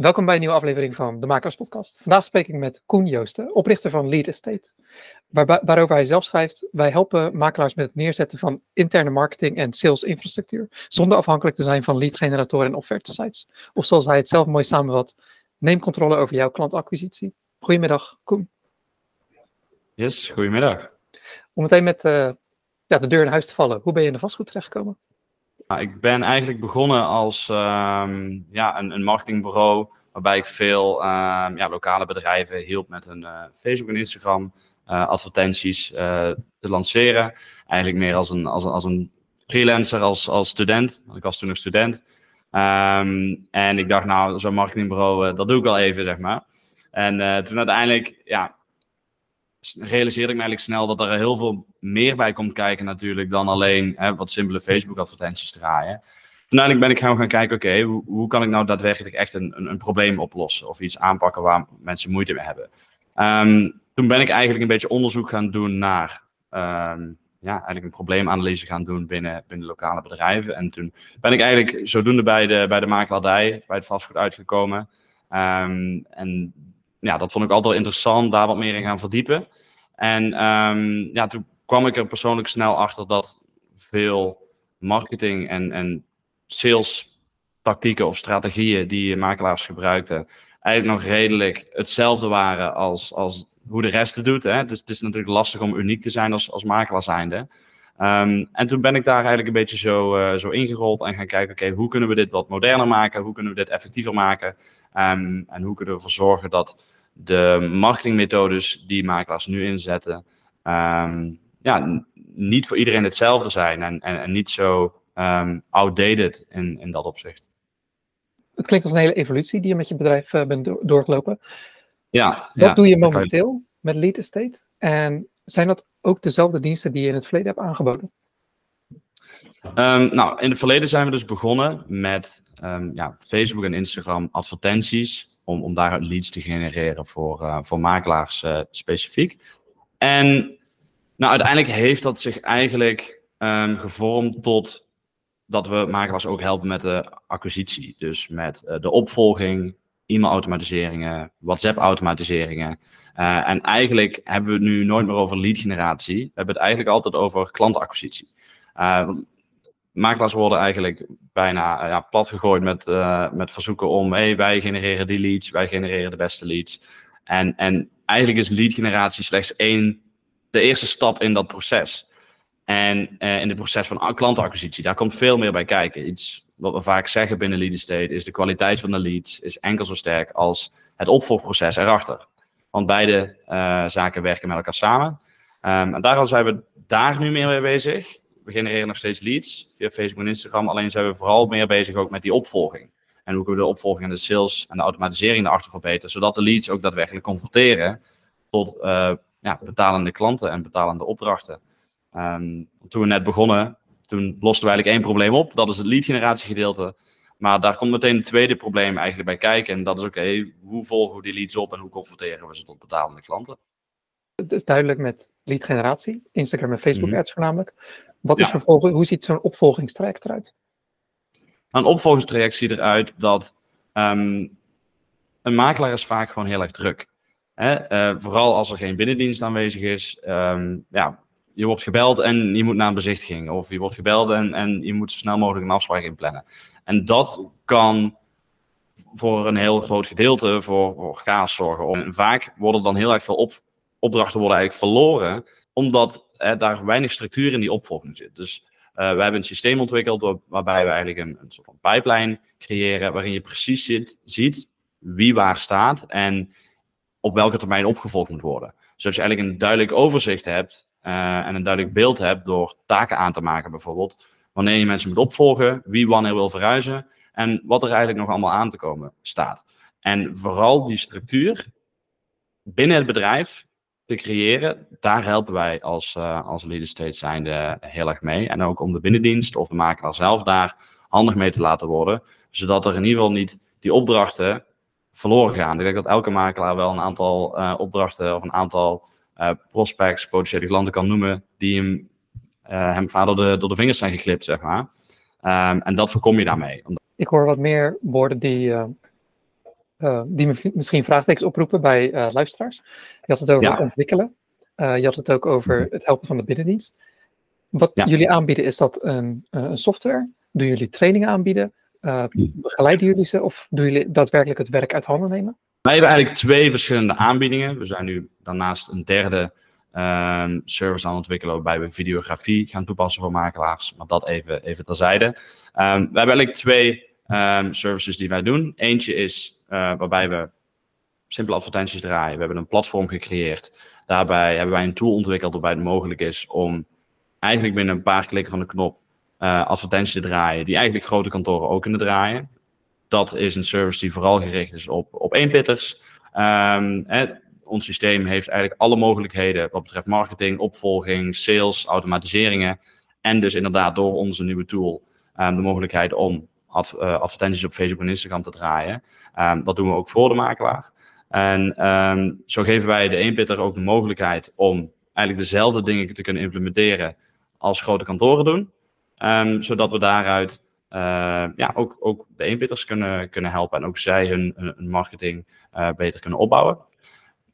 Welkom bij een nieuwe aflevering van de Makers Podcast. Vandaag spreek ik met Koen Joosten, oprichter van Lead Estate. waarover hij zelf schrijft: Wij helpen makelaars met het neerzetten van interne marketing en sales infrastructuur, zonder afhankelijk te zijn van lead generatoren en offerte sites. Of zoals hij het zelf mooi samenvat: Neem controle over jouw klantacquisitie. Goedemiddag, Koen. Yes, goedemiddag. Om meteen met uh, ja, de deur in huis te vallen, hoe ben je in de vastgoed terechtgekomen? Ik ben eigenlijk begonnen als uh, ja, een, een, marketingbureau waarbij ik veel uh, ja, lokale bedrijven hielp met een uh, Facebook en Instagram uh, advertenties te lanceren. Eigenlijk meer als een, als een, als een freelancer, als, als student. Want ik was toen nog student. Um, en ik dacht, nou, zo'n marketingbureau, dat doe ik wel even, zeg maar. En toen uiteindelijk, ja, realiseerde ik me eigenlijk snel dat er heel veel meer bij komt kijken natuurlijk dan alleen hè, wat simpele Facebook advertenties draaien. Toen uiteindelijk ben ik gaan, kijken, oké, hoe, hoe, kan ik nou daadwerkelijk echt een, een, een, probleem oplossen of iets aanpakken waar mensen moeite mee hebben. Um, toen ben ik eigenlijk een beetje onderzoek gaan doen naar, um, ja, eigenlijk een probleemanalyse gaan doen binnen, binnen lokale bedrijven. En toen ben ik eigenlijk zodoende bij de, bij de makelaardij, bij het vastgoed uitgekomen. Um, en ja, dat vond ik altijd wel interessant, daar wat meer in gaan verdiepen. En um, ja, toen kwam ik er persoonlijk snel achter dat veel marketing en, en sales tactieken of strategieën die makelaars gebruikten, eigenlijk nog redelijk hetzelfde waren als, als hoe de rest het doet. Hè? Is, het is natuurlijk lastig om uniek te zijn als, als makelaar zijnde. Um, en toen ben ik daar eigenlijk een beetje zo, uh, zo ingerold en gaan kijken, oké, hoe kunnen we dit wat moderner maken? Hoe kunnen we dit effectiever maken? Um, en hoe kunnen we ervoor zorgen dat de marketingmethodes die makelaars nu inzetten, um, ja, niet voor iedereen hetzelfde zijn en, en, en niet zo outdated in, in dat opzicht. Het klinkt als een hele evolutie die je met je bedrijf uh, bent doorgelopen. Ja. Wat ja, doe je momenteel met Lead Estate? En zijn dat ook dezelfde diensten die je in het verleden hebt aangeboden? Um, nou, in het verleden zijn we dus begonnen met um, ja, Facebook en Instagram advertenties. Om, om daaruit leads te genereren voor, uh, voor makelaars uh, specifiek. En nou, uiteindelijk heeft dat zich eigenlijk um, gevormd tot dat we makelaars ook helpen met de acquisitie. Dus met uh, de opvolging, e-mailautomatiseringen, WhatsApp-automatiseringen. Uh, en eigenlijk hebben we het nu nooit meer over lead generatie. We hebben het eigenlijk altijd over klantacquisitie. Uh, makelaars worden eigenlijk bijna uh, ja, plat gegooid met, met verzoeken om, hey, wij genereren die leads, wij genereren de beste leads. En, en eigenlijk is lead generatie slechts één, de eerste stap in dat proces. En in het proces van klantacquisitie, daar komt veel meer bij kijken. Iets wat we vaak zeggen binnen lead estate is de kwaliteit van de leads is enkel zo sterk als het opvolgproces erachter. Want beide uh, zaken werken met elkaar samen. Um, en daarom zijn we daar nu meer mee bezig. We genereren nog steeds leads via Facebook en Instagram. Alleen zijn we vooral meer bezig ook met die opvolging. En hoe kunnen we de opvolging en de sales en de automatisering erachter verbeteren. Zodat de leads ook daadwerkelijk converteren tot uh, ja, betalende klanten en betalende opdrachten. Um, toen we net begonnen, toen losten we eigenlijk één probleem op. Dat is het lead generatiegedeelte. gedeelte. Maar daar komt meteen een tweede probleem eigenlijk bij kijken. En dat is oké, hoe volgen we die leads op en hoe confronteren we ze tot betalende klanten? Het is duidelijk met lead generatie, Instagram en Facebook mm -hmm. ads voornamelijk. Wat is vervolgens, hoe ziet zo'n opvolgingstraject eruit? Een opvolgingstraject ziet eruit dat um, een makelaar is vaak gewoon heel erg druk. Hè? Uh, vooral als er geen binnendienst aanwezig is. Um, ja, je wordt gebeld en je moet naar een bezichtiging. Of je wordt gebeld en, en je moet zo snel mogelijk een afspraak inplannen. En dat kan voor een heel groot gedeelte voor, voor chaos zorgen. En vaak worden dan heel erg veel op, opdrachten worden eigenlijk verloren, omdat er daar weinig structuur in die opvolging zit. Dus uh, we hebben een systeem ontwikkeld waar, waarbij we eigenlijk een, een soort van pipeline creëren, waarin je precies ziet wie waar staat en op welke termijn opgevolgd moet worden. Zodat je eigenlijk een duidelijk overzicht hebt uh, en een duidelijk beeld hebt door taken aan te maken bijvoorbeeld. Wanneer je mensen moet opvolgen, wie wanneer wil verhuizen en wat er eigenlijk nog allemaal aan te komen staat. En vooral die structuur binnen het bedrijf te creëren, daar helpen wij als, uh, als lead estate zijnde heel erg mee. En ook om de binnendienst of de makelaar zelf daar handig mee te laten worden, zodat er in ieder geval niet die opdrachten verloren gaan. Ik denk dat elke makelaar wel een aantal uh, opdrachten of een aantal prospects, potentiële klanten kan noemen, die hem, uh, hem vader door de, door de vingers zijn geklipt, zeg maar. Um, en dat voorkom je daarmee. Ik hoor wat meer woorden die uh, die misschien vraagtekens oproepen bij luisteraars. Je had het over ja. ontwikkelen. Je had het ook over het helpen van de binnendienst. Wat ja. jullie aanbieden, is dat een, een, software? Doen jullie trainingen aanbieden? begeleiden jullie ze of doen jullie daadwerkelijk het werk uit handen nemen? Wij hebben eigenlijk twee verschillende aanbiedingen. We zijn nu daarnaast een derde um, service aan het ontwikkelen waarbij we videografie gaan toepassen voor makelaars. Maar dat even, even terzijde. Um, we hebben eigenlijk twee um, services die wij doen. Eentje is uh, waarbij we simpele advertenties draaien. We hebben een platform gecreëerd. Daarbij hebben wij een tool ontwikkeld waarbij het mogelijk is om eigenlijk binnen een paar klikken van de knop uh, advertenties te draaien, die eigenlijk grote kantoren ook kunnen draaien. Dat is een service die vooral gericht is op, op eenpitters. Um, ons systeem heeft eigenlijk alle mogelijkheden wat betreft marketing, opvolging, sales, automatiseringen. En dus inderdaad door onze nieuwe tool um, de mogelijkheid om uh, advertenties op Facebook en Instagram te draaien. Um, dat doen we ook voor de makelaar. En zo geven wij de eenpitter ook de mogelijkheid om eigenlijk dezelfde dingen te kunnen implementeren als grote kantoren doen. zodat we daaruit uh, ja, ook, ook de eenpitters kunnen, kunnen helpen en ook zij hun, marketing uh, beter kunnen opbouwen.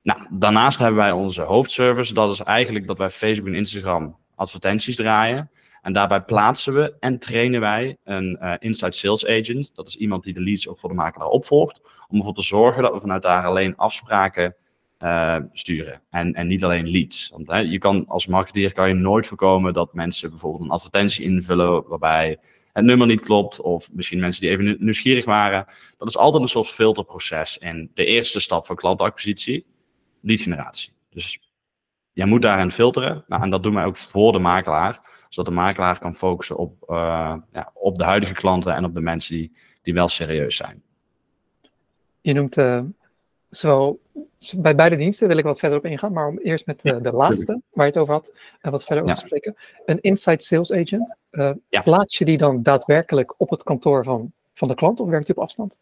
Nou, daarnaast hebben wij onze hoofdservice. Dat is eigenlijk dat wij Facebook en Instagram advertenties draaien. En daarbij plaatsen we en trainen wij een uh, inside sales agent. Dat is iemand die de leads ook voor de makelaar opvolgt. Om ervoor te zorgen dat we vanuit daar alleen afspraken sturen. En, en niet alleen leads. Want hè, je kan als marketeer kan je nooit voorkomen dat mensen bijvoorbeeld een advertentie invullen waarbij het nummer niet klopt. Of misschien mensen die even nieuwsgierig waren. Dat is altijd een soort filterproces. En de eerste stap van klantacquisitie lead generatie. Dus jij moet daarin filteren. Nou, en dat doen wij ook voor de makelaar. Zodat de makelaar kan focussen op, uh, ja, op de huidige klanten en op de mensen die, die wel serieus zijn. Je noemt uh, zowel bij beide diensten wil ik wat verder op ingaan, maar om eerst met uh, de laatste waar je het over had en wat verder over te spreken. Een inside sales agent, ja. plaats je die dan daadwerkelijk op het kantoor van, van de klant of werkt die op afstand?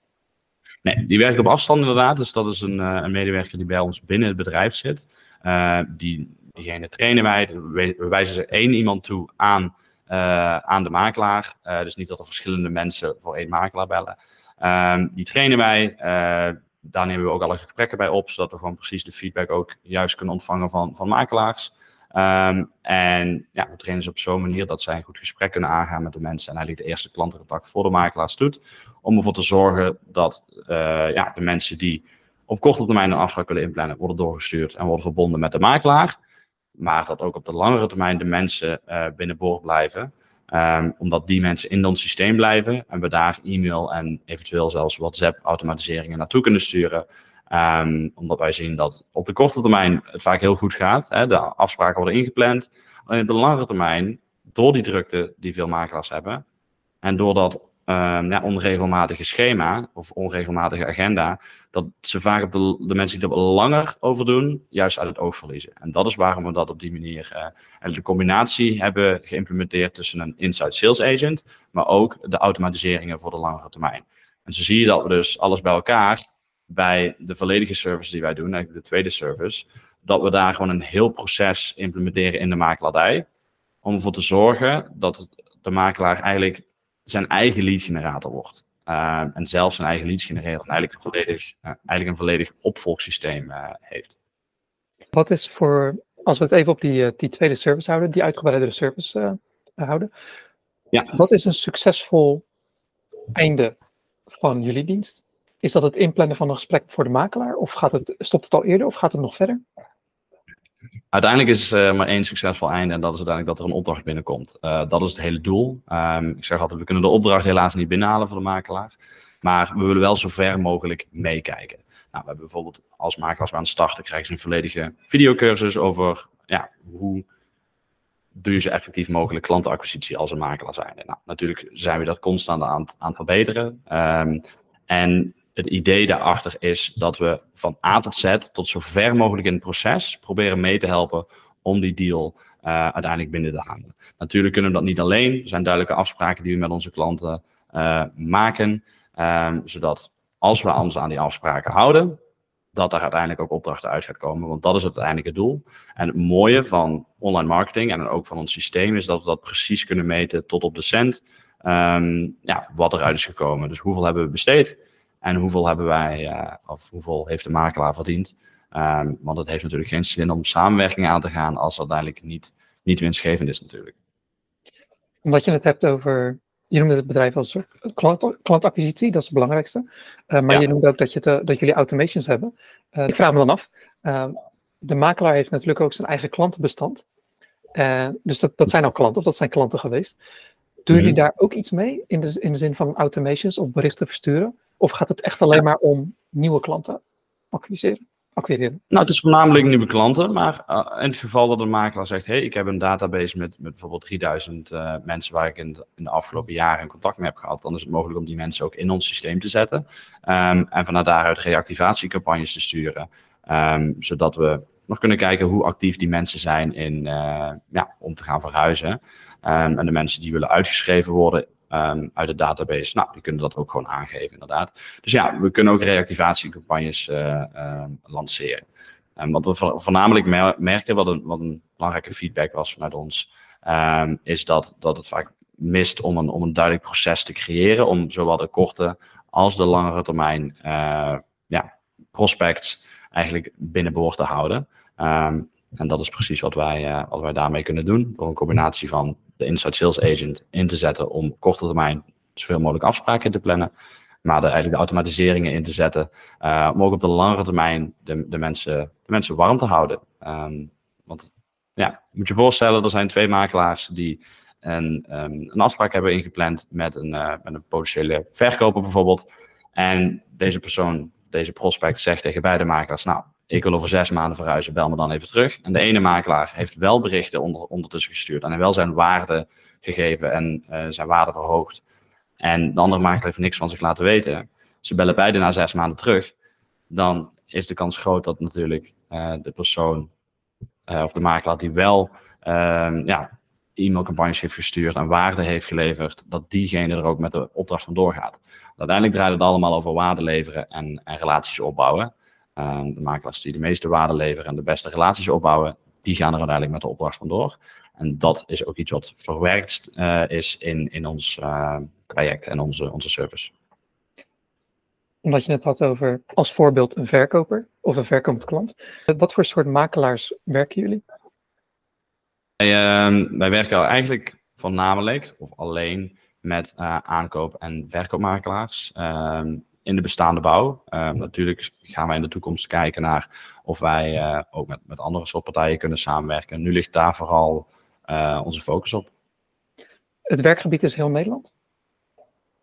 Nee, die werkt op afstand inderdaad. Dus dat is een, uh, een medewerker die bij ons binnen het bedrijf zit. Uh, die, diegene trainen wij. We wijzen ze één iemand toe aan, uh, aan de makelaar. dus niet dat er verschillende mensen voor één makelaar bellen. Ehm, die trainen wij. Daar nemen we ook alle gesprekken bij op, zodat we gewoon precies de feedback ook juist kunnen ontvangen van, van makelaars. Um, en ja, we trainen ze op zo'n manier dat zij een goed gesprek kunnen aangaan met de mensen en eigenlijk de eerste klantencontact voor de makelaars doet. Om ervoor te zorgen dat uh, ja, de mensen die op korte termijn een afspraak willen inplannen, worden doorgestuurd en worden verbonden met de makelaar. Maar dat ook op de langere termijn de mensen uh, binnenboord blijven. Um, omdat die mensen in ons systeem blijven en we daar e-mail en eventueel zelfs WhatsApp automatiseringen naartoe kunnen sturen. Um, omdat wij zien dat op de korte termijn het vaak heel goed gaat. Hè, de afspraken worden ingepland. Alleen op de langere termijn, door die drukte die veel makelaars hebben. En door dat ja, onregelmatige schema of onregelmatige agenda. Dat ze vaak de, de mensen die er langer over doen, juist uit het oog verliezen. En dat is waarom we dat op die manier uh, en de combinatie hebben geïmplementeerd tussen een inside sales agent, maar ook de automatiseringen voor de langere termijn. En zo zie je dat we dus alles bij elkaar bij de volledige service die wij doen, eigenlijk de tweede service, dat we daar gewoon een heel proces implementeren in de makelaardij. Om ervoor te zorgen dat de makelaar eigenlijk zijn eigen lead generator wordt. Uh, en zelf zijn eigen leads genereert en eigenlijk een volledig, uh, eigenlijk een volledig opvolgsysteem uh, heeft. Wat is voor, als we het even op die, die tweede service houden, die uitgebreide service houden. Ja. Wat is een succesvol einde van jullie dienst? Is dat het inplannen van een gesprek voor de makelaar? Of gaat het, stopt het al eerder of gaat het nog verder? Uiteindelijk is er uh, maar één succesvol einde en dat is uiteindelijk dat er een opdracht binnenkomt. Uh, dat is het hele doel. Um, ik zeg altijd, we kunnen de opdracht helaas niet binnenhalen voor de makelaar. Maar we willen wel zo ver mogelijk meekijken. Nou, we hebben bijvoorbeeld als makelaars aan het starten, krijgen ze een volledige videocursus over ja, hoe doe je zo effectief mogelijk klantenacquisitie als een makelaar zijn. Nou, natuurlijk zijn we dat constant aan, aan het verbeteren. Um, en het idee daarachter is dat we van A tot Z, tot zo ver mogelijk in het proces, proberen mee te helpen om die deal uh, uiteindelijk binnen te halen. Natuurlijk kunnen we dat niet alleen. Er zijn duidelijke afspraken die we met onze klanten uh, maken, um, zodat als we ons aan die afspraken houden, dat daar uiteindelijk ook opdrachten uit gaat komen. Want dat is het uiteindelijke doel. En het mooie van online marketing en ook van ons systeem is dat we dat precies kunnen meten tot op de cent. Um, ja, wat eruit is gekomen. Dus hoeveel hebben we besteed? En hoeveel hebben wij, of hoeveel heeft de makelaar verdiend? Ehm, want het heeft natuurlijk geen zin om samenwerking aan te gaan als het uiteindelijk niet, niet winstgevend is natuurlijk. Omdat je het hebt over, je noemde het bedrijf als klant, klantacquisitie, dat is het belangrijkste. Uh, maar je noemde ook dat, je te, dat jullie automations hebben. Uh, ik vraag me dan af, uh, de makelaar heeft natuurlijk ook zijn eigen klantenbestand. dus dat, dat zijn al klanten, of dat zijn klanten geweest. Doen jullie mhm. daar ook iets mee in de, in de zin van automations of berichten versturen? Of gaat het echt alleen maar om nieuwe klanten acquiseren? acquireren? Nou, het is voornamelijk nieuwe klanten, maar uh, in het geval dat een makelaar zegt, hey, ik heb een database met, met bijvoorbeeld 3000 uh, eh, mensen waar ik in de, in de, afgelopen jaren in contact mee heb gehad, dan is het mogelijk om die mensen ook in ons systeem te zetten um, en vanuit daaruit reactivatiecampagnes te sturen, um, zodat we nog kunnen kijken hoe actief die mensen zijn in, uh, ja, om te gaan verhuizen. Um, en de mensen die willen uitgeschreven worden um, uit de database. Nou, die kunnen dat ook gewoon aangeven, inderdaad. Dus ja, we kunnen ook reactivatiecampagnes uh, uh, lanceren. Um, wat we voornamelijk merken, wat een, belangrijke feedback was vanuit ons, is dat, dat het vaak mist om een, om een duidelijk proces te creëren, om zowel de korte als de langere termijn uh, ja, prospects eigenlijk binnenboord te houden. Um, en dat is precies wat wij, uh, wat wij daarmee kunnen doen. Door een combinatie van de inside sales agent in te zetten om korte termijn zoveel mogelijk afspraken te plannen. Maar de, eigenlijk de automatiseringen in te zetten. Uh, om ook op de langere termijn de, de, mensen, de mensen warm te houden. Um, want ja, moet je voorstellen, er zijn twee makelaars die een, um, een afspraak hebben ingepland met een, uh, met een potentiële verkoper bijvoorbeeld. En deze persoon, deze prospect zegt tegen beide makelaars, nou, ik wil over zes maanden verhuizen, bel me dan even terug. En de ene makelaar heeft wel berichten onder, ondertussen gestuurd en wel zijn waarde gegeven en uh, zijn waarde verhoogd. En de andere makelaar heeft niks van zich laten weten. Ze bellen beide na zes maanden terug. Dan is de kans groot dat natuurlijk uh, de persoon uh, of de makelaar die wel ehm, ja, e-mailcampagnes heeft gestuurd en waarde heeft geleverd, dat diegene er ook met de opdracht van doorgaat. Uiteindelijk draait het allemaal over waarde leveren en, en relaties opbouwen. Ehm, de makelaars die de meeste waarde leveren en de beste relaties opbouwen, die gaan er uiteindelijk met de opdracht vandoor. En dat is ook iets wat verwerkt uh, is in, in ons uh, traject en onze, onze service. Omdat je het had over als voorbeeld een verkoper of een verkomend klant. Wat voor soort makelaars werken jullie? Wij, uh, wij werken eigenlijk voornamelijk of alleen met uh, aankoop- en verkoopmakelaars. Ehm, in de bestaande bouw. Uh, natuurlijk gaan wij in de toekomst kijken naar of wij uh, ook met, met andere soort partijen kunnen samenwerken. Nu ligt daar vooral uh, onze focus op. Het werkgebied is heel Nederland?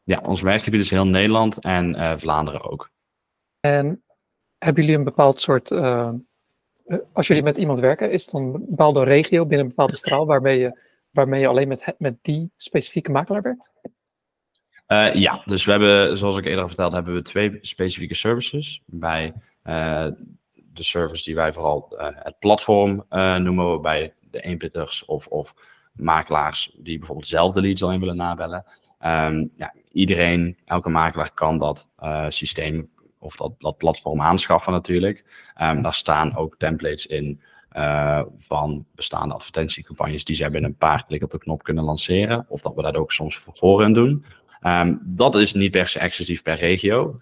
Ja, ons werkgebied is heel Nederland en Vlaanderen ook. En hebben jullie een bepaald soort, als jullie met iemand werken, is het dan een bepaalde regio binnen een bepaalde straal waarmee je, waarmee je alleen met, met die specifieke makelaar werkt? Uh, ja, dus we hebben, zoals ik eerder verteld, hebben we twee specifieke services. Bij uh, de service die wij vooral het platform noemen, waarbij de eenpitters of, of makelaars die bijvoorbeeld zelf de leads alleen willen nabellen. Um, ja, iedereen, elke makelaar kan dat systeem of dat, dat platform aanschaffen natuurlijk. Um, daar staan ook templates in van bestaande advertentiecampagnes die zij binnen een paar klikken op de knop kunnen lanceren. Of dat we dat ook soms voor doen. Um, dat is niet per se exclusief per regio.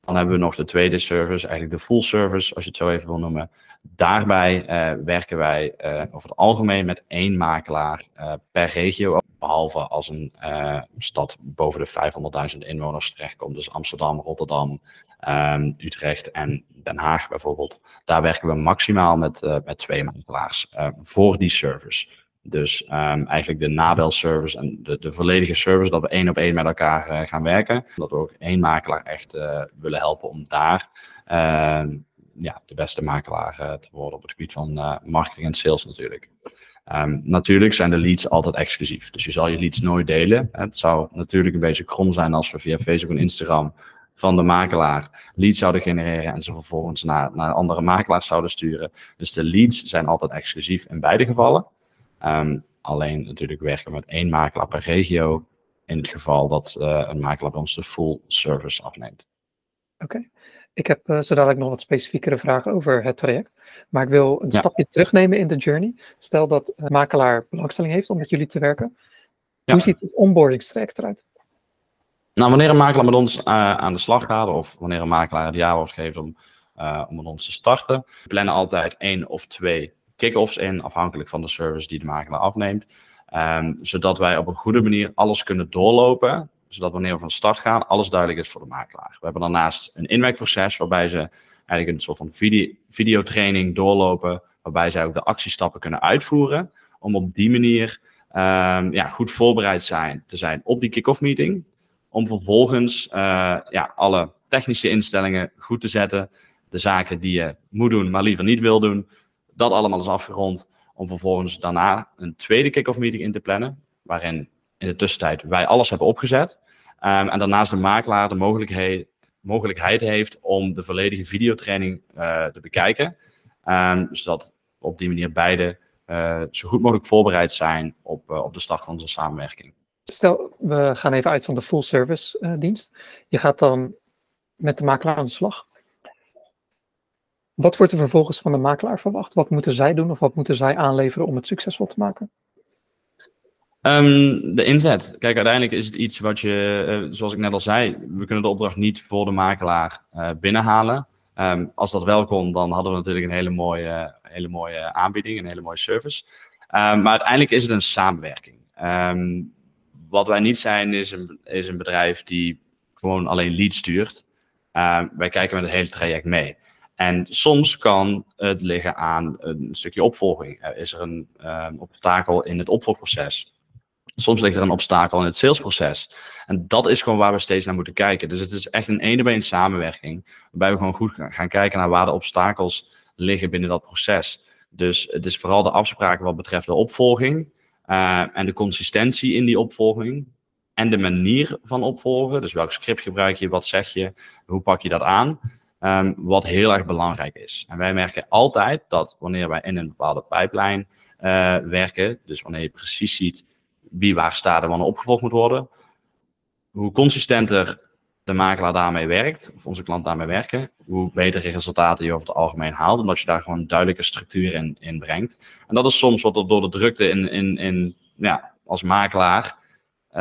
Dan hebben we nog de tweede service, eigenlijk de full service, als je het zo even wil noemen. Daarbij uh, werken wij uh, over het algemeen met één makelaar per regio. Behalve als een stad boven de 500.000 inwoners terechtkomt. Dus Amsterdam, Rotterdam, um, Utrecht en Den Haag bijvoorbeeld. Daar werken we maximaal met, met twee makelaars voor die service. Dus um, eigenlijk de nabelservice en de, de volledige service, dat we één op één met elkaar gaan werken. Dat we ook één makelaar echt willen helpen om daar uh, ja, de beste makelaar eh, te worden op het gebied van marketing en sales natuurlijk. Um, natuurlijk zijn de leads altijd exclusief. Dus je zal je leads nooit delen. Het zou natuurlijk een beetje krom zijn als we via Facebook en Instagram van de makelaar leads zouden genereren en ze vervolgens naar, naar andere makelaars zouden sturen. Dus de leads zijn altijd exclusief in beide gevallen. Um, alleen natuurlijk werken met één makelaar per regio. In het geval dat uh, een makelaar bij ons de full service afneemt. Oké. Ik heb uh, zo dadelijk nog wat specifiekere vragen over het traject. Maar ik wil een ja. stapje terugnemen in de journey. Stel dat een makelaar belangstelling heeft om met jullie te werken. Ja. Hoe ziet het onboardingstraject eruit? Nou, wanneer een makelaar met ons uh, aan de slag gaat, of wanneer een makelaar het jaar wordt gegeven om, uh, om met ons te starten, we plannen altijd één of twee kick-offs in, afhankelijk van de service die de makelaar afneemt. Um, zodat wij op een goede manier alles kunnen doorlopen, zodat wanneer we van start gaan, alles duidelijk is voor de makelaar. We hebben daarnaast een inwerkproces waarbij ze eigenlijk een soort van video, videotraining doorlopen, waarbij zij ook de actiestappen kunnen uitvoeren, om op die manier um, ja, goed voorbereid zijn, te zijn op die kick-off meeting, om vervolgens uh, ja, alle technische instellingen goed te zetten, de zaken die je moet doen, maar liever niet wil doen, dat allemaal is afgerond, om vervolgens daarna een tweede kick-off meeting in te plannen, waarin in de tussentijd wij alles hebben opgezet. Um, en daarnaast de makelaar de mogelijkheid, mogelijkheid heeft om de volledige videotraining uh, te bekijken. Zodat op die manier beide uh, zo goed mogelijk voorbereid zijn op, uh, op de start van onze samenwerking. Stel, we gaan even uit van de full service dienst. Je gaat dan met de makelaar aan de slag. Wat wordt er vervolgens van de makelaar verwacht? Wat moeten zij doen of wat moeten zij aanleveren om het succesvol te maken? Um, de inzet. Kijk, uiteindelijk is het iets wat je, uh, zoals ik net al zei, we kunnen de opdracht niet voor de makelaar uh, binnenhalen. Um, als dat wel kon, dan hadden we natuurlijk een hele mooie, hele mooie aanbieding, een hele mooie service. Um, maar uiteindelijk is het een samenwerking. wat wij niet zijn, is een, is een bedrijf die gewoon alleen lead stuurt. wij kijken met het hele traject mee. En soms kan het liggen aan een stukje opvolging. Is er een obstakel in het opvolgproces? Soms ligt er een obstakel in het salesproces. En dat is gewoon waar we steeds naar moeten kijken. Dus het is echt een ene bij een samenwerking. Waarbij we gewoon goed gaan kijken naar waar de obstakels liggen binnen dat proces. Dus het is vooral de afspraken wat betreft de opvolging. Uh, en de consistentie in die opvolging. En de manier van opvolgen. Dus welk script gebruik je, wat zeg je, hoe pak je dat aan. Um, wat heel erg belangrijk is. En wij merken altijd dat wanneer wij in een bepaalde pipeline uh, werken, dus wanneer je precies ziet wie waar staat en wanneer opgevolgd moet worden. Hoe consistenter de makelaar daarmee werkt, of onze klant daarmee werken, hoe betere resultaten je over het algemeen haalt, omdat je daar gewoon duidelijke structuur in, in brengt. En dat is soms wat er door de drukte in, in, in, ja, als makelaar, uh,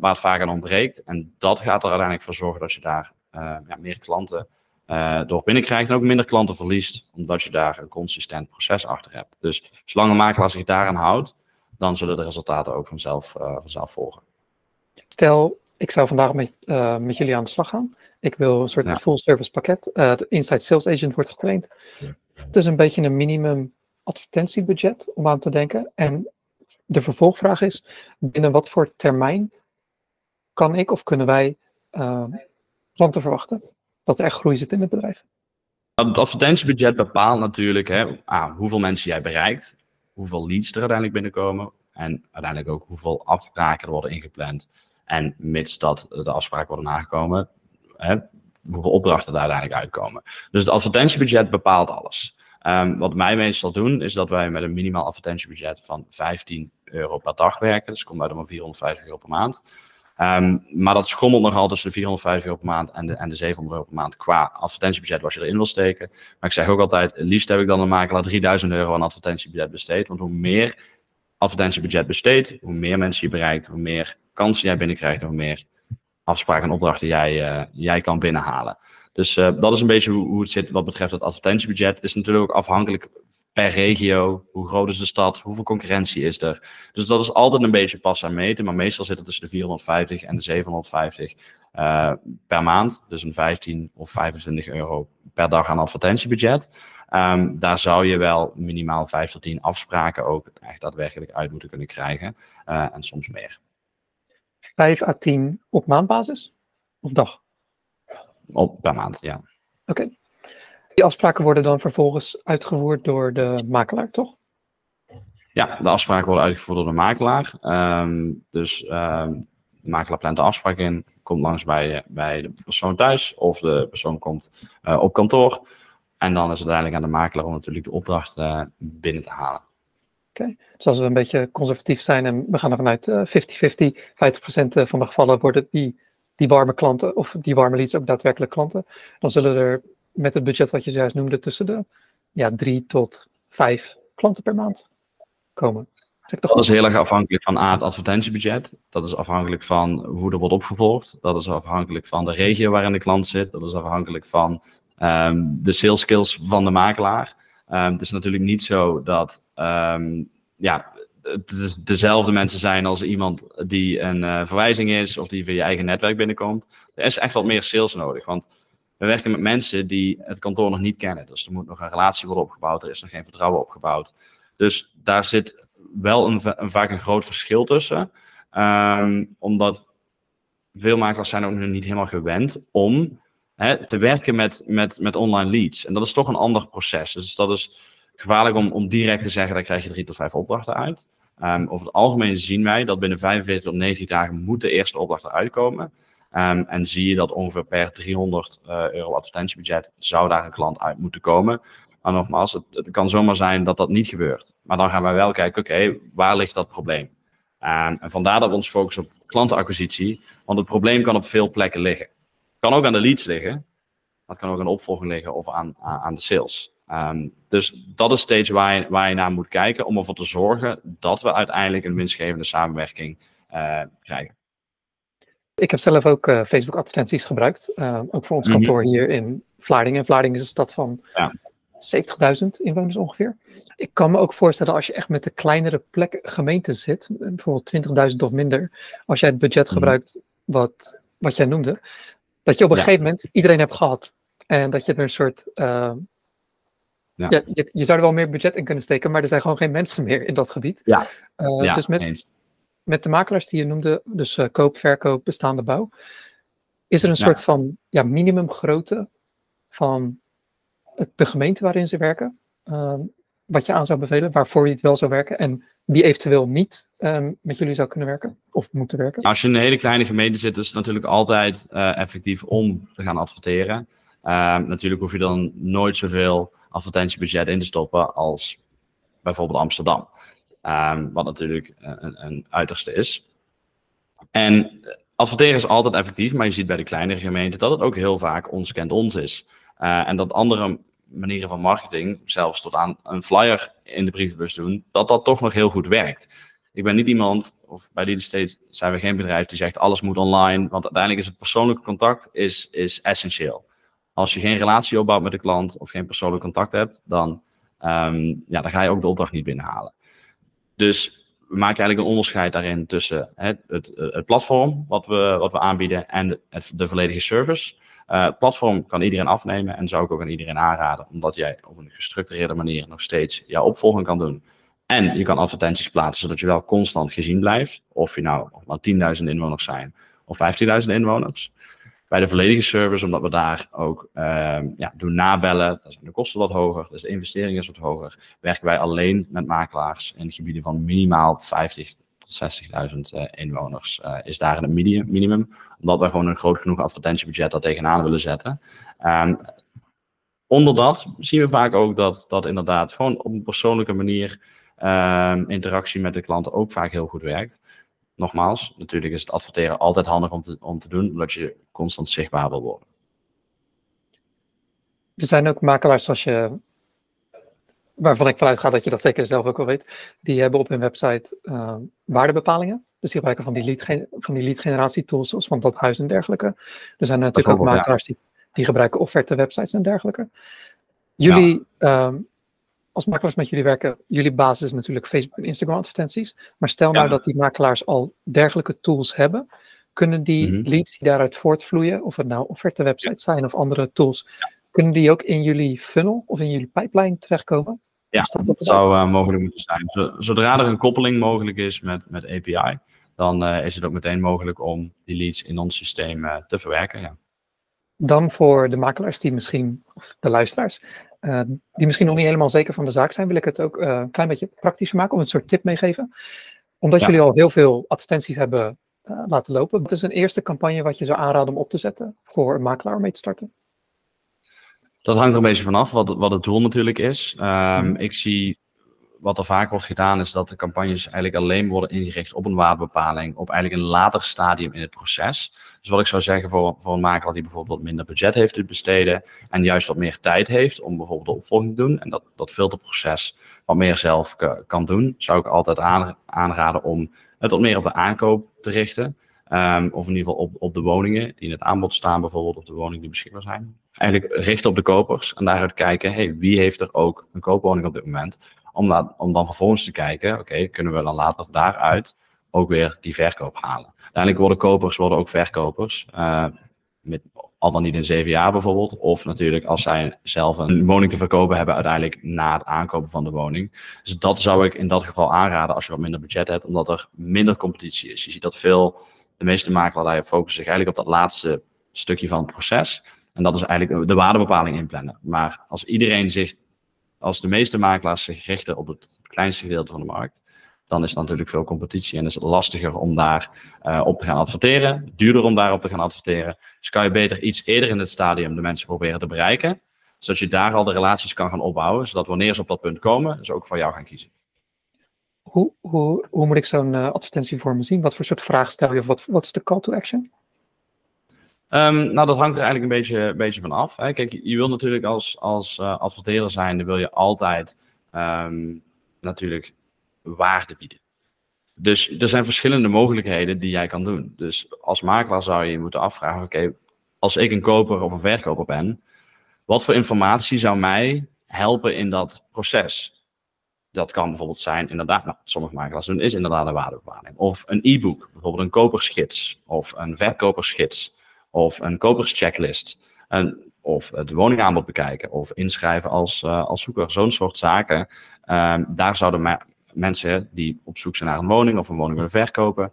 waar het vaak aan ontbreekt. En dat gaat er uiteindelijk voor zorgen dat je daar uh, ja, meer klanten uh, door binnenkrijgt en ook minder klanten verliest, omdat je daar een consistent proces achter hebt. Dus zolang een makelaar zich daaraan houdt, dan zullen de resultaten ook vanzelf, uh, vanzelf volgen. Stel, ik zou vandaag met, uh, met jullie aan de slag gaan. Ik wil een soort ja. full service pakket. Uh, de Inside Sales Agent wordt getraind. Ja. Het is een beetje een minimum advertentiebudget om aan te denken. En de vervolgvraag is, binnen wat voor termijn kan ik of kunnen wij klanten verwachten? Dat er echt groei zit in het bedrijf. Het advertentiebudget bepaalt natuurlijk hè, ah, hoeveel mensen jij bereikt hoeveel leads er uiteindelijk binnenkomen. En uiteindelijk ook hoeveel afspraken er worden ingepland. En mits dat de afspraken worden nagekomen, hè, hoeveel opdrachten daar uiteindelijk uitkomen. Dus het advertentiebudget bepaalt alles. Um, wat wij meestal doen, is dat wij met een minimaal advertentiebudget van 15 euro per dag werken. Dus komt uit om 450 euro per maand. Um, maar dat schommelt nogal tussen de 450 euro per maand en de, en de 700 euro per maand qua advertentiebudget wat je erin wil steken. Maar ik zeg ook altijd, liefst heb ik dan een makelaar 3000 euro aan advertentiebudget besteed. Want hoe meer advertentiebudget besteedt, hoe meer mensen je bereikt, hoe meer kansen jij binnenkrijgt, hoe meer afspraken en opdrachten jij, uh, jij kan binnenhalen. Dus uh, dat is een beetje hoe, hoe, het zit wat betreft het advertentiebudget. Het is natuurlijk ook afhankelijk per regio, hoe groot is de stad, hoeveel concurrentie is er. Dus dat is altijd een beetje pas aan meten, maar meestal zit het tussen de 450 en de 750 uh, per maand. Dus een 15 of 25 euro per dag aan advertentiebudget. Um, daar zou je wel minimaal 5 tot 10 afspraken ook echt daadwerkelijk uit moeten kunnen krijgen. Uh, en soms meer. 5 à 10 op maandbasis? Of dag? Op, per maand, ja. Oké. Okay. Die afspraken worden dan vervolgens uitgevoerd door de makelaar, toch? Ja, de afspraken worden uitgevoerd door de makelaar. Um, dus um, de makelaar plant de afspraak in, komt langs bij, bij de persoon thuis of de persoon komt uh, op kantoor. En dan is het uiteindelijk aan de makelaar om natuurlijk de opdracht uh, binnen te halen. Oké, okay. dus als we een beetje conservatief zijn en we gaan er vanuit uh, 50-50, 50%, 50 van de gevallen worden die, die warme klanten of die warme leads ook daadwerkelijk klanten, dan zullen er met het budget wat je zojuist noemde tussen de ja, drie tot vijf klanten per maand komen. Dat is heel erg afhankelijk van A, het advertentiebudget. Dat is afhankelijk van hoe er wordt opgevolgd. Dat is afhankelijk van de regio waarin de klant zit. Dat is afhankelijk van ehm, de sales skills van de makelaar. Um, het is natuurlijk niet zo dat ehm, ja, het dezelfde mensen zijn als iemand die een uh, verwijzing is of die via je eigen netwerk binnenkomt. Er is echt wat meer sales nodig. Want we werken met mensen die het kantoor nog niet kennen. Dus er moet nog een relatie worden opgebouwd. Er is nog geen vertrouwen opgebouwd. Dus daar zit wel een, een vaak een groot verschil tussen. Um, omdat veel makelaars zijn ook nog niet helemaal gewend om hè, te werken met, met, met online leads. En dat is toch een ander proces. Dus dat is gevaarlijk om, om direct te zeggen, daar krijg je drie tot vijf opdrachten uit. Um, over het algemeen zien wij dat binnen 45 tot 90 dagen moet de eerste opdracht eruit komen. Um, en zie je dat ongeveer per 300 uh, euro advertentiebudget zou daar een klant uit moeten komen. Maar nogmaals, het, kan zomaar zijn dat dat niet gebeurt. Maar dan gaan wij wel kijken, oké, waar ligt dat probleem? Um, en vandaar dat we ons focussen op klantenacquisitie, want het probleem kan op veel plekken liggen. Het kan ook aan de leads liggen, het kan ook aan de opvolging liggen of aan, aan de sales. Um, dus dat is steeds waar je, waar je naar moet kijken om ervoor te zorgen dat we uiteindelijk een winstgevende samenwerking uh, krijgen. Ik heb zelf ook uh, Facebook advertenties gebruikt, uh, ook voor ons mhm. kantoor mm -hmm. hier in Vlaardingen. Vlaardingen is een stad van ja. 70.000 inwoners ongeveer. Ik kan me ook voorstellen als je echt met de kleinere plek, gemeenten zit, bijvoorbeeld 20.000 of minder, als jij het budget mm. gebruikt wat, wat jij noemde, dat je op een ja. gegeven moment iedereen hebt gehad. En dat je er een soort. Uh, ja. ja je, je, zou er wel meer budget in kunnen steken, maar er zijn gewoon geen mensen meer in dat gebied. Ja, uh, dus met, eens. Met de makelaars die je noemde, dus uh, koop, verkoop, bestaande bouw, is er een soort van ja, minimumgrootte van de gemeente waarin ze werken, uh, wat je aan zou bevelen, waarvoor je het wel zou werken en die eventueel niet um, met jullie zou kunnen werken of moeten werken? Als je in een hele kleine gemeente zit, is het natuurlijk altijd uh, effectief om te gaan adverteren. Uh, natuurlijk hoef je dan nooit zoveel advertentiebudget in te stoppen als bijvoorbeeld Amsterdam. Um, wat natuurlijk een, een uiterste is. En adverteren is altijd effectief, maar je ziet bij de kleinere gemeenten dat het ook heel vaak ons kent ons is. Uh, en dat andere manieren van marketing, zelfs tot aan een flyer in de brievenbus doen, dat dat toch nog heel goed werkt. Ik ben niet iemand, of bij die Estate zijn we geen bedrijf die zegt alles moet online, want uiteindelijk is het persoonlijke contact is, is essentieel. Als je geen relatie opbouwt met de klant of geen persoonlijk contact hebt, dan, um, ja, dan ga je ook de opdracht niet binnenhalen. Dus we maken eigenlijk een onderscheid daarin tussen het, het, het platform wat we, wat we aanbieden en de volledige service. Uh, het platform kan iedereen afnemen en zou ik ook aan iedereen aanraden, omdat jij op een gestructureerde manier nog steeds jouw opvolging kan doen. En je kan advertenties plaatsen, zodat je wel constant gezien blijft. Of je nou maar 10.000 inwoners zijn of 15.000 inwoners. Bij de volledige service, omdat we daar ook uh, ja, doen nabellen, dan zijn de kosten wat hoger, dus de investering is wat hoger. Werken wij alleen met makelaars in gebieden van minimaal 50 tot 60.000 uh, inwoners. Uh, is daar een minimum, omdat we gewoon een groot genoeg advertentiebudget daar tegenaan willen zetten. Um, onder dat zien we vaak ook dat, dat inderdaad gewoon op een persoonlijke manier um, interactie met de klanten ook vaak heel goed werkt nogmaals, natuurlijk is het adverteren altijd handig om te, om te doen, omdat je constant zichtbaar wil worden. Er zijn ook makelaars zoals je, waarvan ik vanuit ga dat je dat zeker zelf ook wel weet, die hebben op hun website uh, waardebepalingen. Dus die gebruiken van die, lead, van die lead generatie tools zoals van dat huis en dergelijke. Er zijn natuurlijk ook makelaars die, die gebruiken offerte websites en dergelijke. Jullie, ja. um, als makelaars met jullie werken, jullie basis is natuurlijk Facebook en Instagram advertenties. Maar stel nou dat die makelaars al dergelijke tools hebben, kunnen die mm -hmm. leads die daaruit voortvloeien, of het nou offerte websites zijn of andere tools, kunnen die ook in jullie funnel of in jullie pipeline terechtkomen? Ja, dat, dat zou uh, mogelijk moeten zijn. Zodra er een koppeling mogelijk is met, met API, dan uh, is het ook meteen mogelijk om die leads in ons systeem uh, te verwerken. Ja. Dan voor de makelaars die misschien, of de luisteraars, uh, die misschien nog niet helemaal zeker van de zaak zijn, wil ik het ook uh, een klein beetje praktischer maken, om een soort tip meegeven. Omdat ja. jullie al heel veel advertenties hebben uh, laten lopen, wat is een eerste campagne wat je zou aanraden om op te zetten voor een makelaar om mee te starten? Dat hangt er een beetje vanaf wat, wat het doel natuurlijk is. Um, mm. Ik zie wat er vaak wordt gedaan is dat de campagnes eigenlijk alleen worden ingericht op een waardebepaling, op eigenlijk een later stadium in het proces. Dus wat ik zou zeggen voor, voor een makelaar die bijvoorbeeld wat minder budget heeft te besteden en juist wat meer tijd heeft om bijvoorbeeld de opvolging te doen en dat, dat filterproces wat meer zelf kan doen, zou ik altijd aanraden om het wat meer op de aankoop te richten. Um, of in ieder geval op, op de woningen die in het aanbod staan, bijvoorbeeld, of de woningen die beschikbaar zijn. Eigenlijk richten op de kopers en daaruit kijken, hey, wie heeft er ook een koopwoning op dit moment? Om, om dan vervolgens te kijken, oké, kunnen we dan later daaruit ook weer die verkoop halen. Uiteindelijk worden kopers worden ook verkopers. Uh, met, al dan niet in zeven jaar bijvoorbeeld. Of natuurlijk als zij zelf een woning te verkopen hebben uiteindelijk na het aankopen van de woning. Dus dat zou ik in dat geval aanraden als je wat minder budget hebt. Omdat er minder competitie is. Je ziet dat veel de meeste makelaars focussen zich eigenlijk op dat laatste stukje van het proces. En dat is eigenlijk de waardebepaling inplannen. Maar als iedereen zich, als de meeste makelaars zich richten op het kleinste gedeelte van de markt, dan is er natuurlijk veel competitie en is het lastiger om daar uh, op te gaan adverteren, duurder om daarop te gaan adverteren. Dus kan je beter iets eerder in het stadium de mensen proberen te bereiken, zodat je daar al de relaties kan gaan opbouwen, zodat wanneer ze op dat punt komen, ze ook voor jou gaan kiezen. Hoe, hoe, hoe moet ik zo'n uh, zien? Wat voor soort vraag stel je? Wat, wat is de call to action? Um, nou, dat hangt er eigenlijk een beetje, beetje van af. Kijk, je wil natuurlijk als, als uh, adverteerder zijn, dan wil je altijd um, natuurlijk waarde bieden. Dus er zijn verschillende mogelijkheden die jij kan doen. Dus als makelaar zou je je moeten afvragen: oké, als ik een koper of een verkoper ben, wat voor informatie zou mij helpen in dat proces? dat kan bijvoorbeeld zijn, inderdaad, nou, sommige makelaars doen, is inderdaad een waardebepaling. Of een e-book, bijvoorbeeld een kopersgids, of een verkopersgids, of een koperschecklist. En, of het woningaanbod bekijken, of inschrijven als, uh, als zoeker. Zo'n soort zaken. Um, daar zouden mensen die op zoek zijn naar een woning of een woning willen verkopen,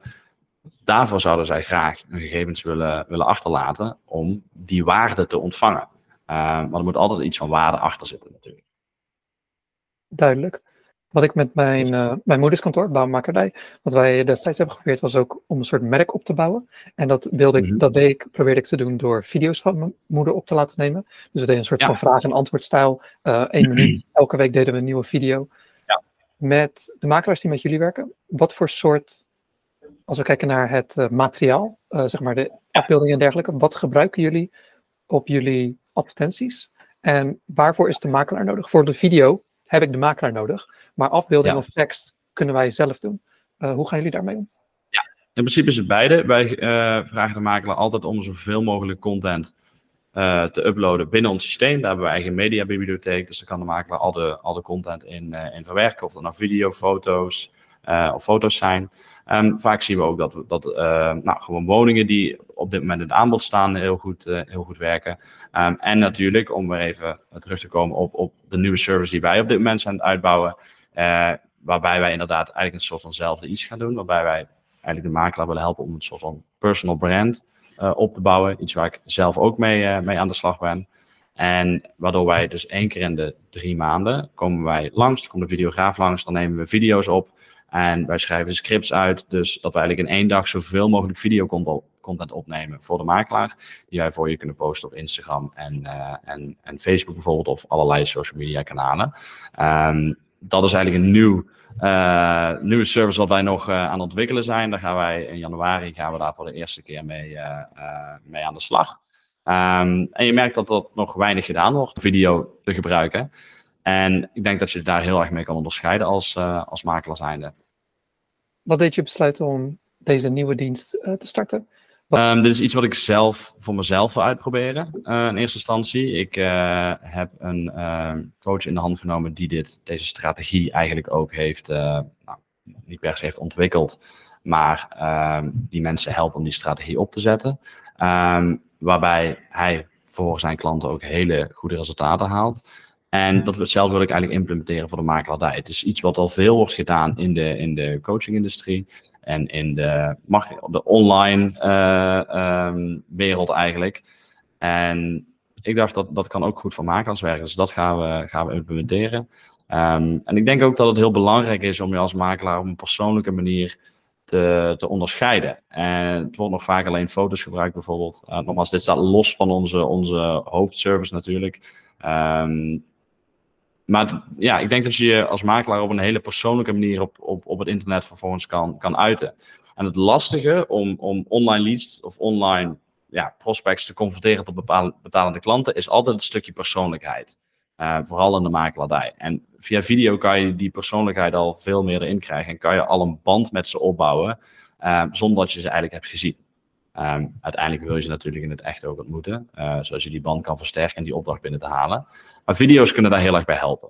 daarvoor zouden zij graag gegevens willen, willen achterlaten om die waarde te ontvangen. Maar er moet altijd iets van waarde achter zitten natuurlijk. Duidelijk. Wat ik met mijn, uh, mijn moederskantoor, bouwmakerij, wat wij destijds hebben geprobeerd, was ook om een soort merk op te bouwen. En dat, deelde ik, -hmm. dat deed ik, probeerde ik te doen door video's van mijn moeder op te laten nemen. Dus we deden een soort ja. van vraag- en antwoordstijl. Uh, één minuut, elke week deden we een nieuwe video. Ja. Met de makelaars die met jullie werken, wat voor soort, als we kijken naar het uh, materiaal, zeg maar de afbeeldingen en dergelijke, wat gebruiken jullie op jullie advertenties? En waarvoor is de makelaar nodig? Voor de video heb ik de makelaar nodig. Maar afbeelding ja. of tekst kunnen wij zelf doen. Uh, hoe gaan jullie daarmee om? Ja, in principe is het beide. Wij uh, vragen de makelaar altijd om zoveel mogelijk content uh, te uploaden binnen ons systeem. Daar hebben we eigen mediabibliotheek. Dus dan kan de makelaar al de, al de content in, in verwerken. Of dat nou video, foto's of foto's zijn. Um, vaak zien we ook dat, dat nou, gewoon woningen die op dit moment in het aanbod staan heel goed, heel goed werken. Um, en natuurlijk, om weer even terug te komen op, op de nieuwe service die wij op dit moment zijn aan het uitbouwen, waarbij wij inderdaad eigenlijk een soort vanzelfde iets gaan doen. Waarbij wij eigenlijk de makelaar willen helpen om een soort van personal brand op te bouwen. Iets waar ik zelf ook mee, mee aan de slag ben. En waardoor wij dus één keer in de drie maanden komen wij langs, komt de videograaf langs, dan nemen we video's op. En wij schrijven scripts uit, dus dat we eigenlijk in één dag zoveel mogelijk videocontent opnemen voor de makelaar. Die wij voor je kunnen posten op Instagram en, uh, en, en Facebook bijvoorbeeld, of allerlei social media kanalen. Um, dat is eigenlijk een nieuw, uh, nieuwe service wat wij nog uh, aan het ontwikkelen zijn. Daar gaan wij in januari gaan we daar voor de eerste keer mee, mee aan de slag. Um, en je merkt dat dat nog weinig gedaan wordt, video te gebruiken. En ik denk dat je daar heel erg mee kan onderscheiden als, als makelaar zijnde. Wat deed je besluiten om deze nieuwe dienst te starten? Um, dit is iets wat ik zelf voor mezelf wil uitproberen uh, in eerste instantie. Ik uh, heb een uh, coach in de hand genomen die dit, deze strategie eigenlijk ook heeft, nou, niet per se heeft ontwikkeld, maar ehm, die mensen helpt om die strategie op te zetten. Um, waarbij hij voor zijn klanten ook hele goede resultaten haalt. En dat zelf wil ik eigenlijk implementeren voor de makelaardij. Het is iets wat al veel wordt gedaan in de, in de coachingindustrie en in de, de online uh, um, wereld eigenlijk. En ik dacht dat dat kan ook goed voor makelaars werken. Dus dat gaan we, gaan we implementeren. Um, en ik denk ook dat het heel belangrijk is om je als makelaar op een persoonlijke manier te, te onderscheiden. En het wordt nog vaak alleen foto's gebruikt bijvoorbeeld. Uh, nogmaals, dit staat los van onze, onze hoofdservice natuurlijk. Um, maar ja, ik denk dat je je als makelaar op een hele persoonlijke manier op, op, op het internet vervolgens kan, kan uiten. En het lastige om, om online leads of online ja, prospects te converteren tot betalende klanten is altijd een stukje persoonlijkheid. Uh, vooral in de makelaardij. En via video kan je die persoonlijkheid al veel meer erin krijgen en kan je al een band met ze opbouwen uh, zonder dat je ze eigenlijk hebt gezien. Um, uiteindelijk wil je ze natuurlijk in het echt ook ontmoeten, uh, zodat je die band kan versterken en die opdracht binnen te halen. Maar video's kunnen daar heel erg bij helpen.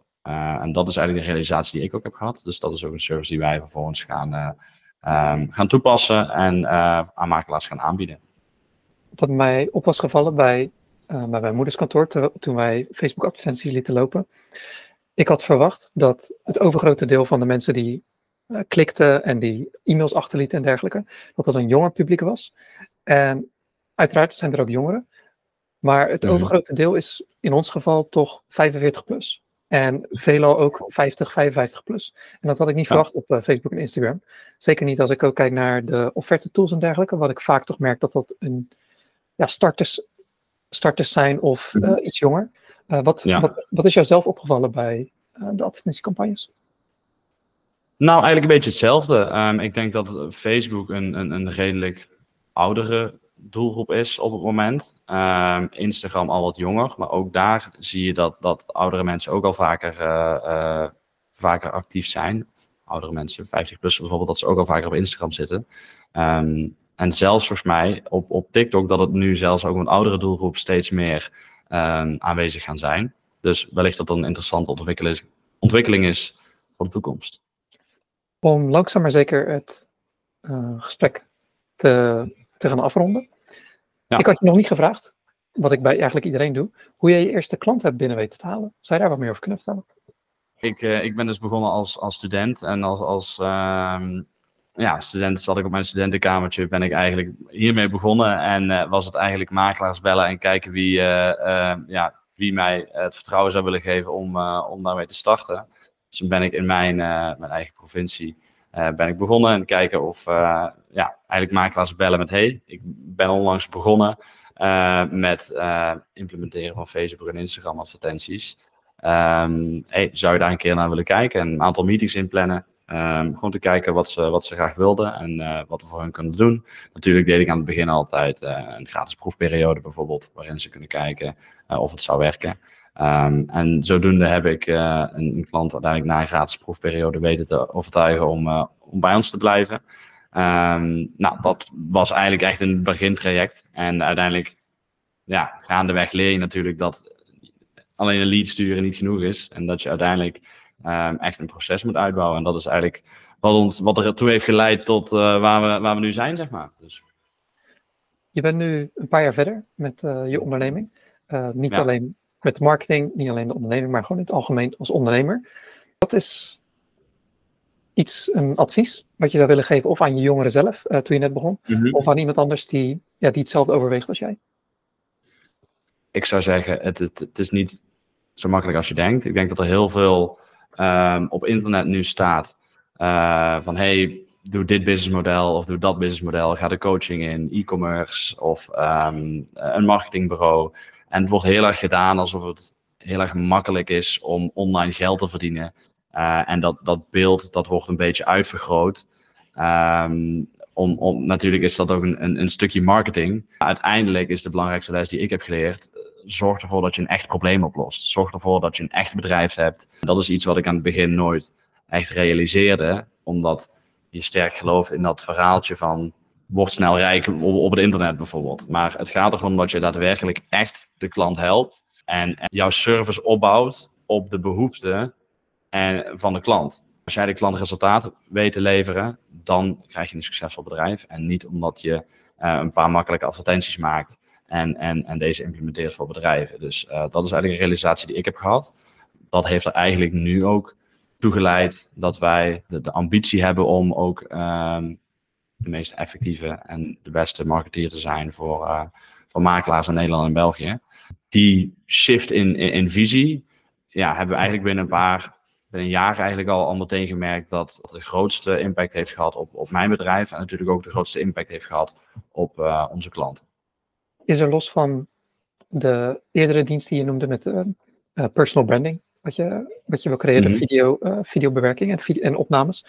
en dat is eigenlijk de realisatie die ik ook heb gehad. Dus dat is ook een service die wij vervolgens gaan, um, gaan toepassen en aan makelaars gaan aanbieden. Wat mij op was gevallen bij bij mijn moederskantoor toen wij Facebook advertenties lieten lopen. Ik had verwacht dat het overgrote deel van de mensen die klikten en die e-mails achterlieten en dergelijke, dat dat een jonger publiek was. En uiteraard zijn er ook jongeren. Maar het mhm. overgrote deel is in ons geval toch 45 plus. En veelal ook 50, 55 plus. En dat had ik niet verwacht op uh, Facebook en Instagram. Zeker niet als ik ook kijk naar de offerte tools en dergelijke. Wat ik vaak toch merk dat dat een ja, starters starters zijn of mhm. eh, iets jonger. Eh, wat, wat, wat, is jou zelf opgevallen bij eh, de advertentiecampagnes? Nou, eigenlijk een beetje hetzelfde. Ehm, ik denk dat Facebook een, een, een, redelijk oudere doelgroep is op het moment. Um, Instagram al wat jonger, maar ook daar zie je dat, dat oudere mensen ook al vaker, vaker actief zijn. Oudere mensen, 50 plus bijvoorbeeld, dat ze ook al vaker op Instagram zitten. Um, en zelfs volgens mij op, op TikTok dat het nu zelfs ook een oudere doelgroep steeds meer um, aanwezig gaan zijn. Dus wellicht dat dat een interessante ontwikkeling, ontwikkeling is voor de toekomst. Om langzaam maar zeker het uh, gesprek te, te gaan afronden. Ja. Ik had je nog niet gevraagd, wat ik bij eigenlijk iedereen doe, hoe jij je eerste klant hebt binnen weten te halen. Zou je daar wat meer over kunnen vertellen? Ik, uh, ik ben dus begonnen als, als student en als, als uh, ja, student zat ik op mijn studentenkamertje, ben ik eigenlijk hiermee begonnen. En uh, was het eigenlijk makelaars bellen en kijken wie, uh, uh, ja, wie mij het vertrouwen zou willen geven om, om daarmee te starten. Dus toen ben ik in mijn, mijn eigen provincie ben ik begonnen en kijken of ja, eigenlijk makelaars bellen met hey, ik ben onlangs begonnen met implementeren van Facebook en Instagram advertenties. Um, hey, zou je daar een keer naar willen kijken en een aantal meetings inplannen? Um, gewoon te kijken wat ze, wat ze graag wilden en wat we voor hen kunnen doen. Natuurlijk deed ik aan het begin altijd een gratis proefperiode bijvoorbeeld, waarin ze kunnen kijken of het zou werken. Um, en zodoende heb ik een, een, klant uiteindelijk na een gratis proefperiode weten te overtuigen om, om bij ons te blijven. Um, nou, dat was eigenlijk echt een begintraject. En uiteindelijk, ja, gaandeweg leer je natuurlijk dat alleen een lead sturen niet genoeg is. En dat je uiteindelijk um, echt een proces moet uitbouwen. En dat is eigenlijk wat, ons, wat ertoe heeft geleid tot uh, waar, we, waar we nu zijn, zeg maar. Dus. Je bent nu een paar jaar verder met je onderneming. Niet ja. alleen met marketing, niet alleen de onderneming, maar gewoon in het algemeen als ondernemer. Wat is iets, een advies, wat je zou willen geven, of aan je jongeren zelf, toen je net begon, mm -hmm. of aan iemand anders die, ja, die hetzelfde overweegt als jij? Ik zou zeggen, het, het, het is niet zo makkelijk als je denkt. Ik denk dat er heel veel um, op internet nu staat uh, van hey, doe dit businessmodel of doe dat businessmodel, ga de coaching in, e-commerce of um, een marketingbureau. En het wordt heel erg gedaan alsof het heel erg makkelijk is om online geld te verdienen. Uh, en dat, dat beeld dat wordt een beetje uitvergroot. Um, om, om, natuurlijk is dat ook een, een, een stukje marketing. Uiteindelijk is de belangrijkste les die ik heb geleerd zorg ervoor dat je een echt probleem oplost. Zorg ervoor dat je een echt bedrijf hebt. Dat is iets wat ik aan het begin nooit echt realiseerde, omdat je sterk gelooft in dat verhaaltje van word snel rijk op, het internet bijvoorbeeld. Maar het gaat erom dat je daadwerkelijk echt de klant helpt en, jouw service opbouwt op de behoeften en, van de klant. Als jij de klant resultaat weet te leveren, dan krijg je een succesvol bedrijf. En niet omdat je uh, een paar makkelijke advertenties maakt en, en, en deze implementeert voor bedrijven. Dus uh, dat is eigenlijk een realisatie die ik heb gehad. Dat heeft er eigenlijk nu ook toegeleid dat wij de, ambitie hebben om ook um, de meest effectieve en de beste marketeer te zijn voor, uh, voor makelaars in Nederland en België. Die shift in, in, in, visie ja, hebben we eigenlijk binnen een paar binnen een jaar eigenlijk al, al meteen gemerkt dat het de grootste impact heeft gehad op, op mijn bedrijf en natuurlijk ook de grootste impact heeft gehad op uh, onze klanten is er los van de eerdere dienst die je noemde met uh, personal branding, wat je, wat je wil creëren, Mhm. video, eh, videobewerking en, en opnames.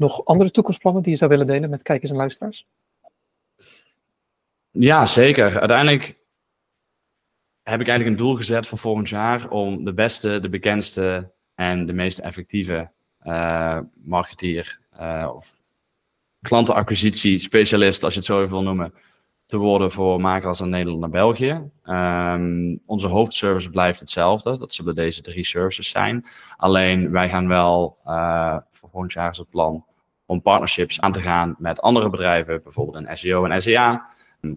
Nog andere toekomstplannen die je zou willen delen met kijkers en luisteraars? Ja, zeker. Uiteindelijk heb ik eigenlijk een doel gezet voor volgend jaar om de beste, de bekendste en de meest effectieve eh marketeer eh, of klantenacquisitie specialist, als je het zo even wil noemen, te worden voor makelaars in Nederland en België. Ehm, onze hoofdservice blijft hetzelfde. Dat zullen deze drie services zijn. Alleen wij gaan wel uh, voor volgend jaar is het plan om partnerships aan te gaan met andere bedrijven, bijvoorbeeld een SEO en SEA.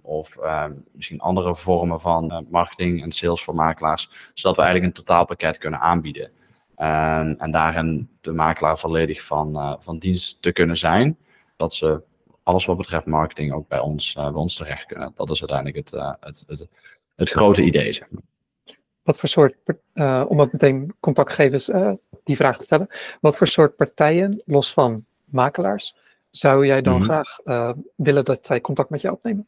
Of uh, misschien andere vormen van uh, marketing en sales voor makelaars, zodat we eigenlijk een totaalpakket kunnen aanbieden. Um, en daarin de makelaar volledig van, uh, van dienst te kunnen zijn. Dat ze alles wat betreft marketing ook bij ons, bij ons terecht kunnen. Dat is uiteindelijk het, het, het, het, grote idee. Zeg maar. Wat voor soort, om ook meteen contactgevers die vraag te stellen, wat voor soort partijen, los van makelaars, zou jij dan mm -hmm. graag willen dat zij contact met jou opnemen?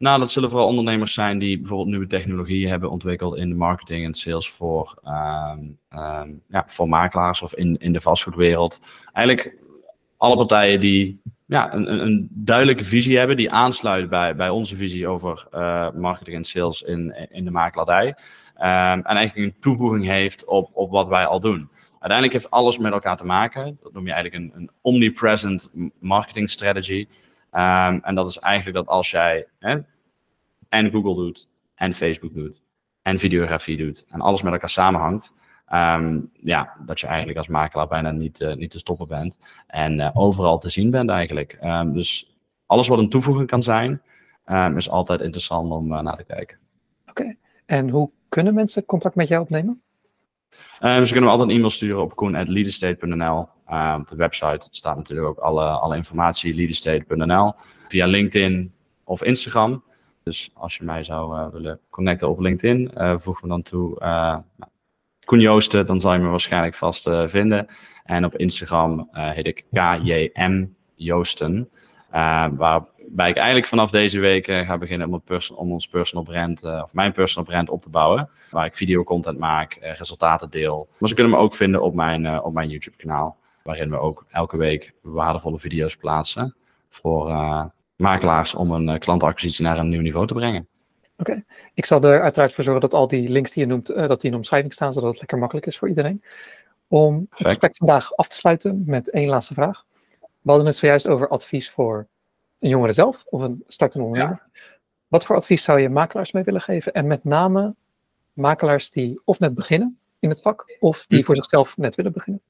Nou, dat zullen vooral ondernemers zijn die bijvoorbeeld nieuwe technologieën hebben ontwikkeld in de marketing en sales voor, um, um, ja, voor makelaars of in, in de vastgoedwereld. Eigenlijk alle partijen die ja, een, een duidelijke visie hebben, die aansluit bij, bij onze visie over uh, marketing en sales in, in de makelaardij. Um, en eigenlijk een toevoeging heeft op, op wat wij al doen. Uiteindelijk heeft alles met elkaar te maken. Dat noem je eigenlijk een, een omnipresent marketing strategy. Um, en dat is eigenlijk dat als jij hè, en Google doet, en Facebook doet, en videografie doet, en alles met elkaar samenhangt, um, ja, dat je eigenlijk als makelaar bijna niet, uh, niet te stoppen bent. En uh, overal te zien bent eigenlijk. Um, dus alles wat een toevoeging kan zijn, is altijd interessant om uh, naar te kijken. Oké, en hoe kunnen mensen contact met jou opnemen? Um, ze kunnen me altijd een e-mail sturen op koen.leadestate.nl. Uh, op de website staat natuurlijk ook alle, alle informatie, leadestate.nl. Via LinkedIn of Instagram. Dus als je mij zou uh, willen connecten op LinkedIn, uh, voeg me dan toe uh, Koen Joosten, dan zal je me waarschijnlijk vast vinden. En op Instagram heet ik KJM Joosten. Waarbij ik eigenlijk vanaf deze week ga beginnen om, om ons personal brand, of mijn personal brand op te bouwen. Waar ik videocontent maak, resultaten deel. Maar ze kunnen me ook vinden op mijn, op mijn YouTube kanaal. Waarin we ook elke week waardevolle video's plaatsen voor makelaars om een klantenacquisitie naar een nieuw niveau te brengen. Oké, okay. ik zal er uiteraard voor zorgen dat al die links die je noemt, dat die in de omschrijving staan, zodat het lekker makkelijk is voor iedereen. Om het gesprek vandaag af te sluiten met één laatste vraag. We hadden het zojuist over advies voor een jongere zelf of een startende ondernemer. Ja. Wat voor advies zou je makelaars mee willen geven? En met name makelaars die of net beginnen in het vak, of die hm. voor zichzelf net willen beginnen.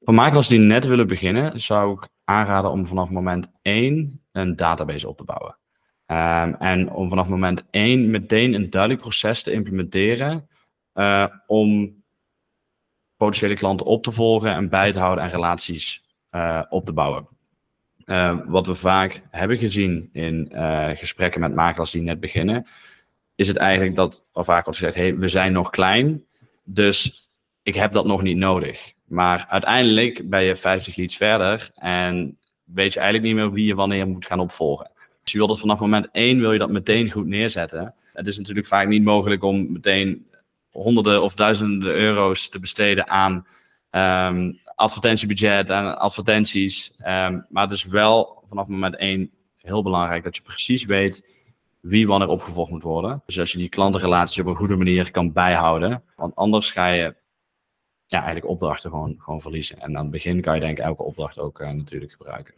Voor makelaars die net willen beginnen, zou ik aanraden om vanaf moment 1 een database op te bouwen. Um, en om vanaf moment 1 meteen een duidelijk proces te implementeren uh, om potentiële klanten op te volgen en bij te houden en relaties uh, op te bouwen. Uh, wat we vaak hebben gezien in gesprekken met makelaars die net beginnen, is het eigenlijk dat al vaak wordt gezegd, hey, we zijn nog klein, dus ik heb dat nog niet nodig. Maar uiteindelijk ben je 50 leads verder en weet je eigenlijk niet meer wie je wanneer moet gaan opvolgen. Dus je wilt dat vanaf moment 1 wil je dat meteen goed neerzetten. Het is natuurlijk vaak niet mogelijk om meteen honderden of duizenden euro's te besteden aan um, advertentiebudget en advertenties. Um, maar het is wel vanaf moment 1 heel belangrijk dat je precies weet wie wanneer opgevolgd moet worden. Dus als je die klantenrelaties op een goede manier kan bijhouden. Want anders ga je ja, eigenlijk opdrachten gewoon, gewoon verliezen. En aan het begin kan je denk ik elke opdracht ook uh, natuurlijk gebruiken.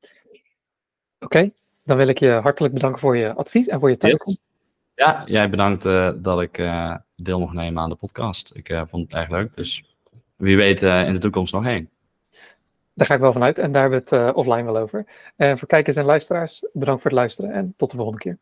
Oké, okay, dan wil ik je hartelijk bedanken voor je advies en voor je tijd. Yes. Ja, jij bedankt uh, dat ik uh, deel mocht nemen aan de podcast. Ik vond het erg leuk, dus wie weet in de toekomst nog heen. Daar ga ik wel vanuit en daar hebben we het offline wel over. En voor kijkers en luisteraars, bedankt voor het luisteren en tot de volgende keer.